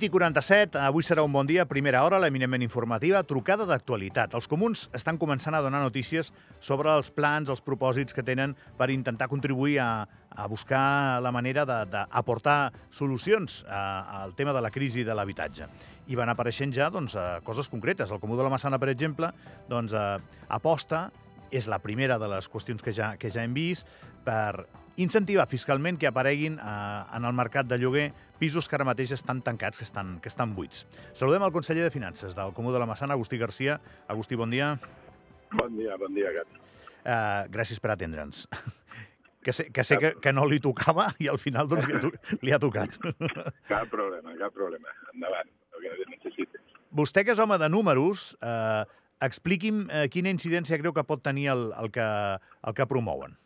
8 i 47, avui serà un bon dia, primera hora, l'eminentment informativa, trucada d'actualitat. Els comuns estan començant a donar notícies sobre els plans, els propòsits que tenen per intentar contribuir a, a buscar la manera d'aportar solucions a, al tema de la crisi de l'habitatge. I van apareixent ja doncs, coses concretes. El Comú de la Massana, per exemple, doncs, aposta, és la primera de les qüestions que ja, que ja hem vist, per incentivar fiscalment que apareguin eh, en el mercat de lloguer pisos que ara mateix estan tancats, que estan, que estan buits. Saludem el conseller de Finances del Comú de la Massana, Agustí Garcia. Agustí, bon dia. Bon dia, bon dia, Gat. Uh, gràcies per atendre'ns. Que sé, que, sé que, que no li tocava i al final doncs, li, ha, to li ha tocat. Cap problema, cap problema. Endavant, el que necessites. Vostè, que és home de números, eh, expliqui'm eh, quina incidència creu que pot tenir el, el, que, el que promouen.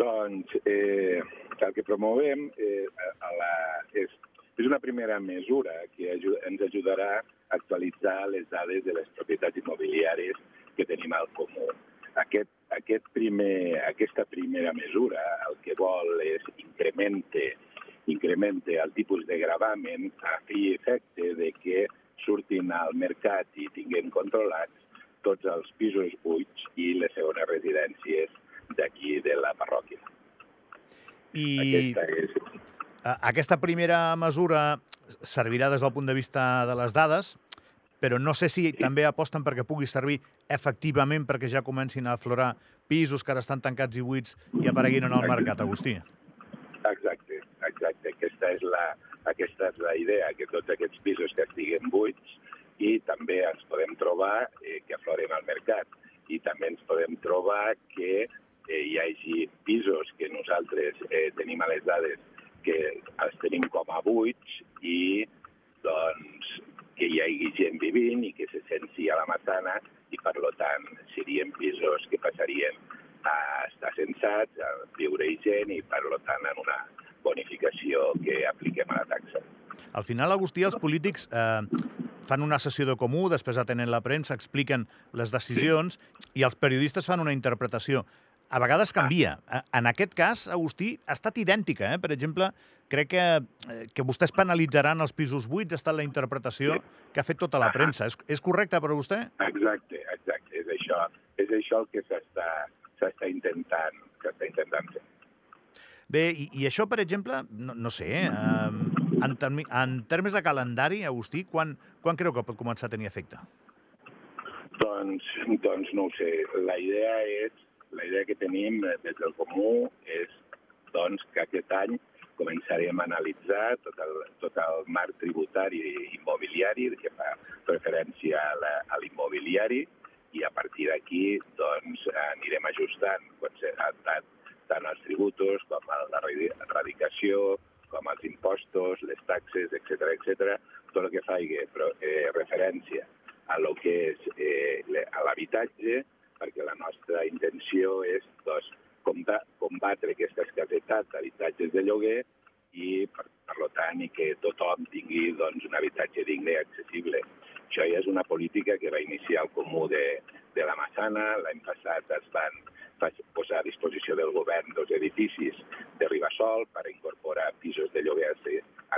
Doncs eh, el que promovem eh, a la, és, és una primera mesura que ajuda, ens ajudarà a actualitzar les dades de les propietats immobiliàries que tenim al comú. Aquest, aquest primer, aquesta primera mesura el que vol és incremente, incremente el tipus de gravamen a fi efecte de que surtin al mercat i tinguem controlats tots els pisos buits i les segones residències d'aquí de la parròquia. I aquesta, és... aquesta primera mesura servirà des del punt de vista de les dades, però no sé si sí. també aposten perquè pugui servir efectivament perquè ja comencin a aflorar pisos que ara estan tancats i buits i apareguin en el mercat, Agustí. Exacte, exacte. Aquesta és la, aquesta és la idea, que tots aquests pisos que estiguen buits i també ens podem trobar eh, que afloren al mercat i també ens podem trobar que hi hagi pisos que nosaltres eh, tenim a les dades que els tenim com a buits i doncs que hi hagi gent vivint i que se senti a la massana i per lo tant serien pisos que passarien a estar censats, a viure-hi gent i per lo tant en una bonificació que apliquem a la taxa. Al final, Agustí, els polítics eh, fan una sessió de comú, després atenen la premsa, expliquen les decisions sí. i els periodistes fan una interpretació a vegades canvia. En aquest cas, Agustí, ha estat idèntica. Eh? Per exemple, crec que, eh, que vostès penalitzaran els pisos buits, ha estat la interpretació sí. que ha fet tota la premsa. És, és correcte per a vostè? Exacte, exacte. És això, és això el que s'està intentant, intentant fer. Bé, i, i això, per exemple, no, no sé, eh, en, termi, en termes de calendari, Agustí, quan, quan creu que pot començar a tenir efecte? Doncs, doncs no ho sé. La idea és la idea que tenim des del Comú és doncs, que aquest any començarem a analitzar tot el, tot el marc tributari i immobiliari que fa referència a l'immobiliari i a partir d'aquí doncs, anirem ajustant tant, tant els tributos com la radicació, com els impostos, les taxes, etc etc, tot el que faci eh, referència a lo que és eh, l'habitatge, perquè la nostra intenció és doncs, combatre aquesta escassetat d'habitatges de lloguer i, per, per tant, i que tothom tingui doncs, un habitatge digne i accessible. Això ja és una política que va iniciar el Comú de, de la Massana. L'any passat es van posar a disposició del govern dos edificis de Ribasol per incorporar pisos de lloguer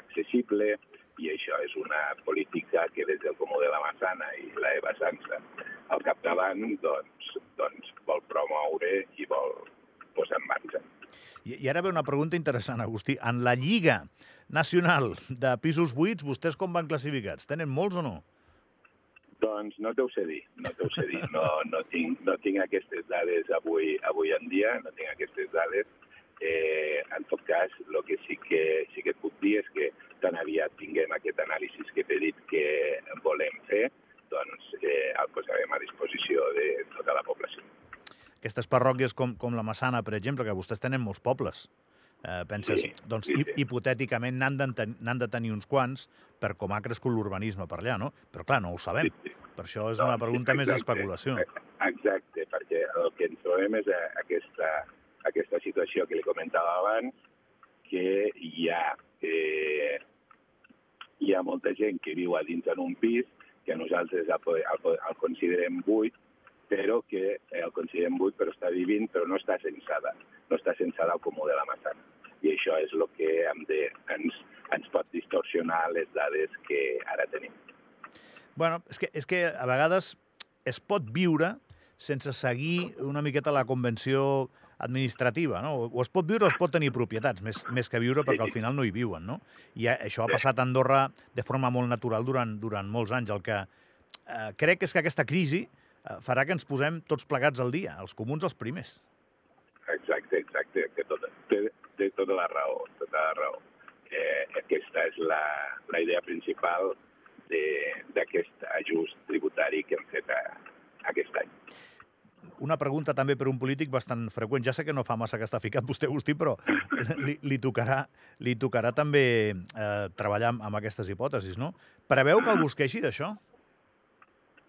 accessible i això és una política que des del Comú de la Massana i la Eva Sansa al capdavant doncs, doncs vol promoure i vol posar en marxa. I, I ara ve una pregunta interessant, Agustí. En la Lliga Nacional de Pisos Buits, vostès com van classificats? Tenen molts o no? Doncs no t'ho sé dir, no t'ho sé dir. No, no, tinc, no tinc aquestes dades avui, avui en dia, no tinc aquestes dades. Eh, en tot cas, el que sí que, sí que et puc dir és que tan aviat tinguem aquest anàlisi que t'he dit que volem fer, doncs eh, el posarem a disposició de tota la població. Aquestes parròquies com, com la Massana, per exemple, que vostès tenen molts pobles, eh, penses, sí, doncs sí, sí. hipotèticament n'han de, ten de tenir uns quants per com ha crescut l'urbanisme per allà, no? Però clar, no ho sabem. Sí, sí. Per això és una pregunta exacte, més d'especulació. Exacte, perquè el que ens trobem és aquesta, aquesta situació que li comentava abans, que hi ha eh, hi ha molta gent que viu a dins en un pis que nosaltres el, el, el considerem buit, però que el considerem buit però està vivint, però no està censada, no està censada al comú de la Massana. i això és el que hem de, ens, ens pot distorsionar les dades que ara tenim. Bueno, és que, és que a vegades es pot viure sense seguir una miqueta la convenció administrativa, no? O es pot viure o es pot tenir propietats, més, més que viure perquè al final no hi viuen, no? I això ha passat a Andorra de forma molt natural durant, durant molts anys. El que eh, crec és que aquesta crisi eh, farà que ens posem tots plegats al dia, els comuns els primers. Exacte, exacte. Que tot, té, té tota la raó, tota la raó. Eh, aquesta és la, la idea principal d'aquest ajust tributari que hem fet a, aquest any. Una pregunta també per un polític bastant freqüent. Ja sé que no fa massa que està ficat vostè, Agustí, però li, li, tocarà, li tocarà també eh, treballar amb, amb aquestes hipòtesis, no? Preveu que el busqueixi d'això?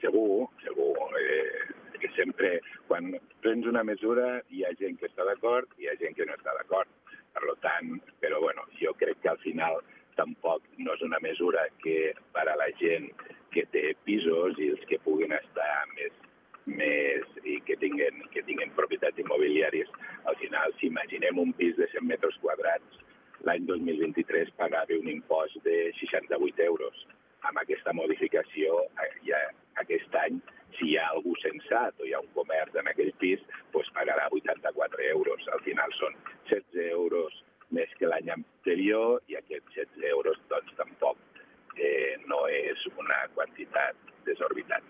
Segur, segur. Eh, que sempre, quan prens una mesura, hi ha gent que està d'acord i hi ha gent que no està d'acord. Per tant, però bueno, jo crec que al final tampoc no és una mesura que per a la gent que té pisos i els que puguin estar més, més i que tinguin, que tinguin propietats immobiliàries, al final, si imaginem un pis de 100 metres quadrats, l'any 2023 pagava un impost de 68 euros. Amb aquesta modificació, ja aquest any, si hi ha algú sensat o hi ha un comerç en aquell pis, doncs pagarà 84 euros. Al final són 16 euros més que l'any anterior i aquests 16 euros doncs tampoc eh, no és una quantitat desorbitant.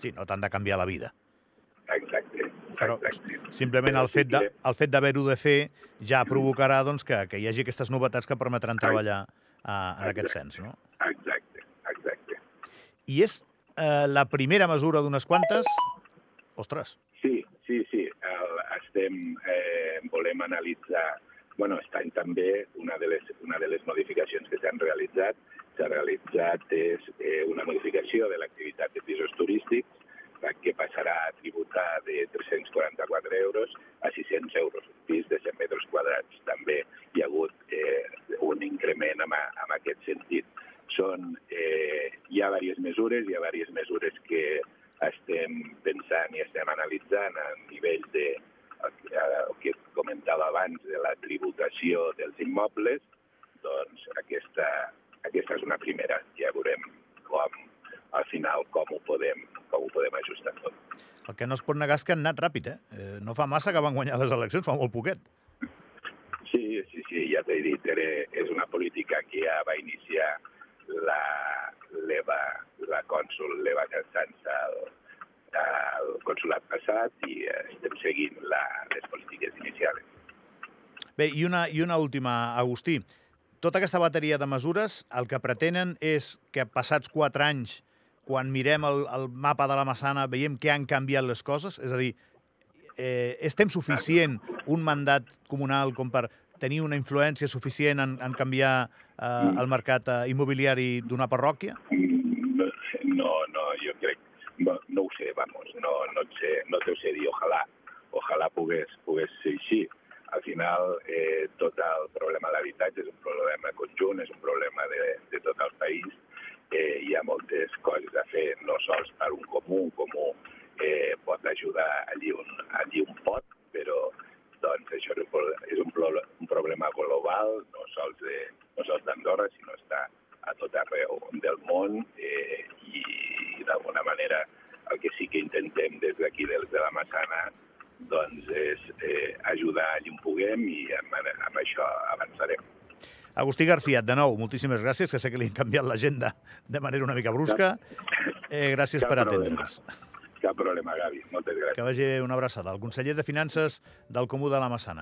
Sí, no t'han de canviar la vida. Exacte. Però exacte. simplement el fet, de, el fet d'haver-ho de fer ja provocarà doncs, que, que hi hagi aquestes novetats que permetran treballar uh, en aquest sens, no? Exacte, exacte. I és eh, la primera mesura d'unes quantes? Ostres. Sí, sí, sí. El, estem, eh, volem analitzar bueno, aquest any també una de les, una de les modificacions que s'han realitzat s'ha realitzat és eh, una modificació de l'activitat de pisos turístics que passarà a tributar de 344 euros a 600 euros, un pis de 100 metres quadrats. També hi ha hagut eh, un increment en, en aquest sentit. Són, eh, hi ha diverses mesures, hi ha diverses mesures que estem pensant i estem analitzant a nivell de, el que comentava tributació dels immobles, doncs aquesta, aquesta és una primera. Ja veurem com, al final, com ho podem, com ho podem ajustar tot. El que no es pot negar és que han anat ràpid, eh? eh no fa massa que van guanyar les eleccions, fa molt poquet. Sí, sí, sí, ja t'he dit, era, és una política que ja va iniciar la, l'Eva, la cònsul l'Eva Castanza el, al consulat passat i estem seguint la, les polítiques inicials. Bé, i una, i una última, Agustí. Tota aquesta bateria de mesures el que pretenen és que passats quatre anys, quan mirem el, el mapa de la Massana, veiem que han canviat les coses? És a dir, eh, és temps suficient un mandat comunal com per tenir una influència suficient en, en canviar eh, el mercat eh, immobiliari d'una parròquia? No, no, jo crec no, no ho sé, vamos, no, no, sé, no t'ho sé dir, ojalà, ojalà pogués, pogués ser així. Al eh, tot doncs és eh, ajudar allà on puguem i amb, amb això avançarem. Agustí García, de nou, moltíssimes gràcies, que sé que li han canviat l'agenda de manera una mica brusca. Eh, gràcies Cap per atendre'ns. Cap problema, Gavi. Moltes gràcies. Que vagi una abraçada. El conseller de Finances del Comú de la Massana.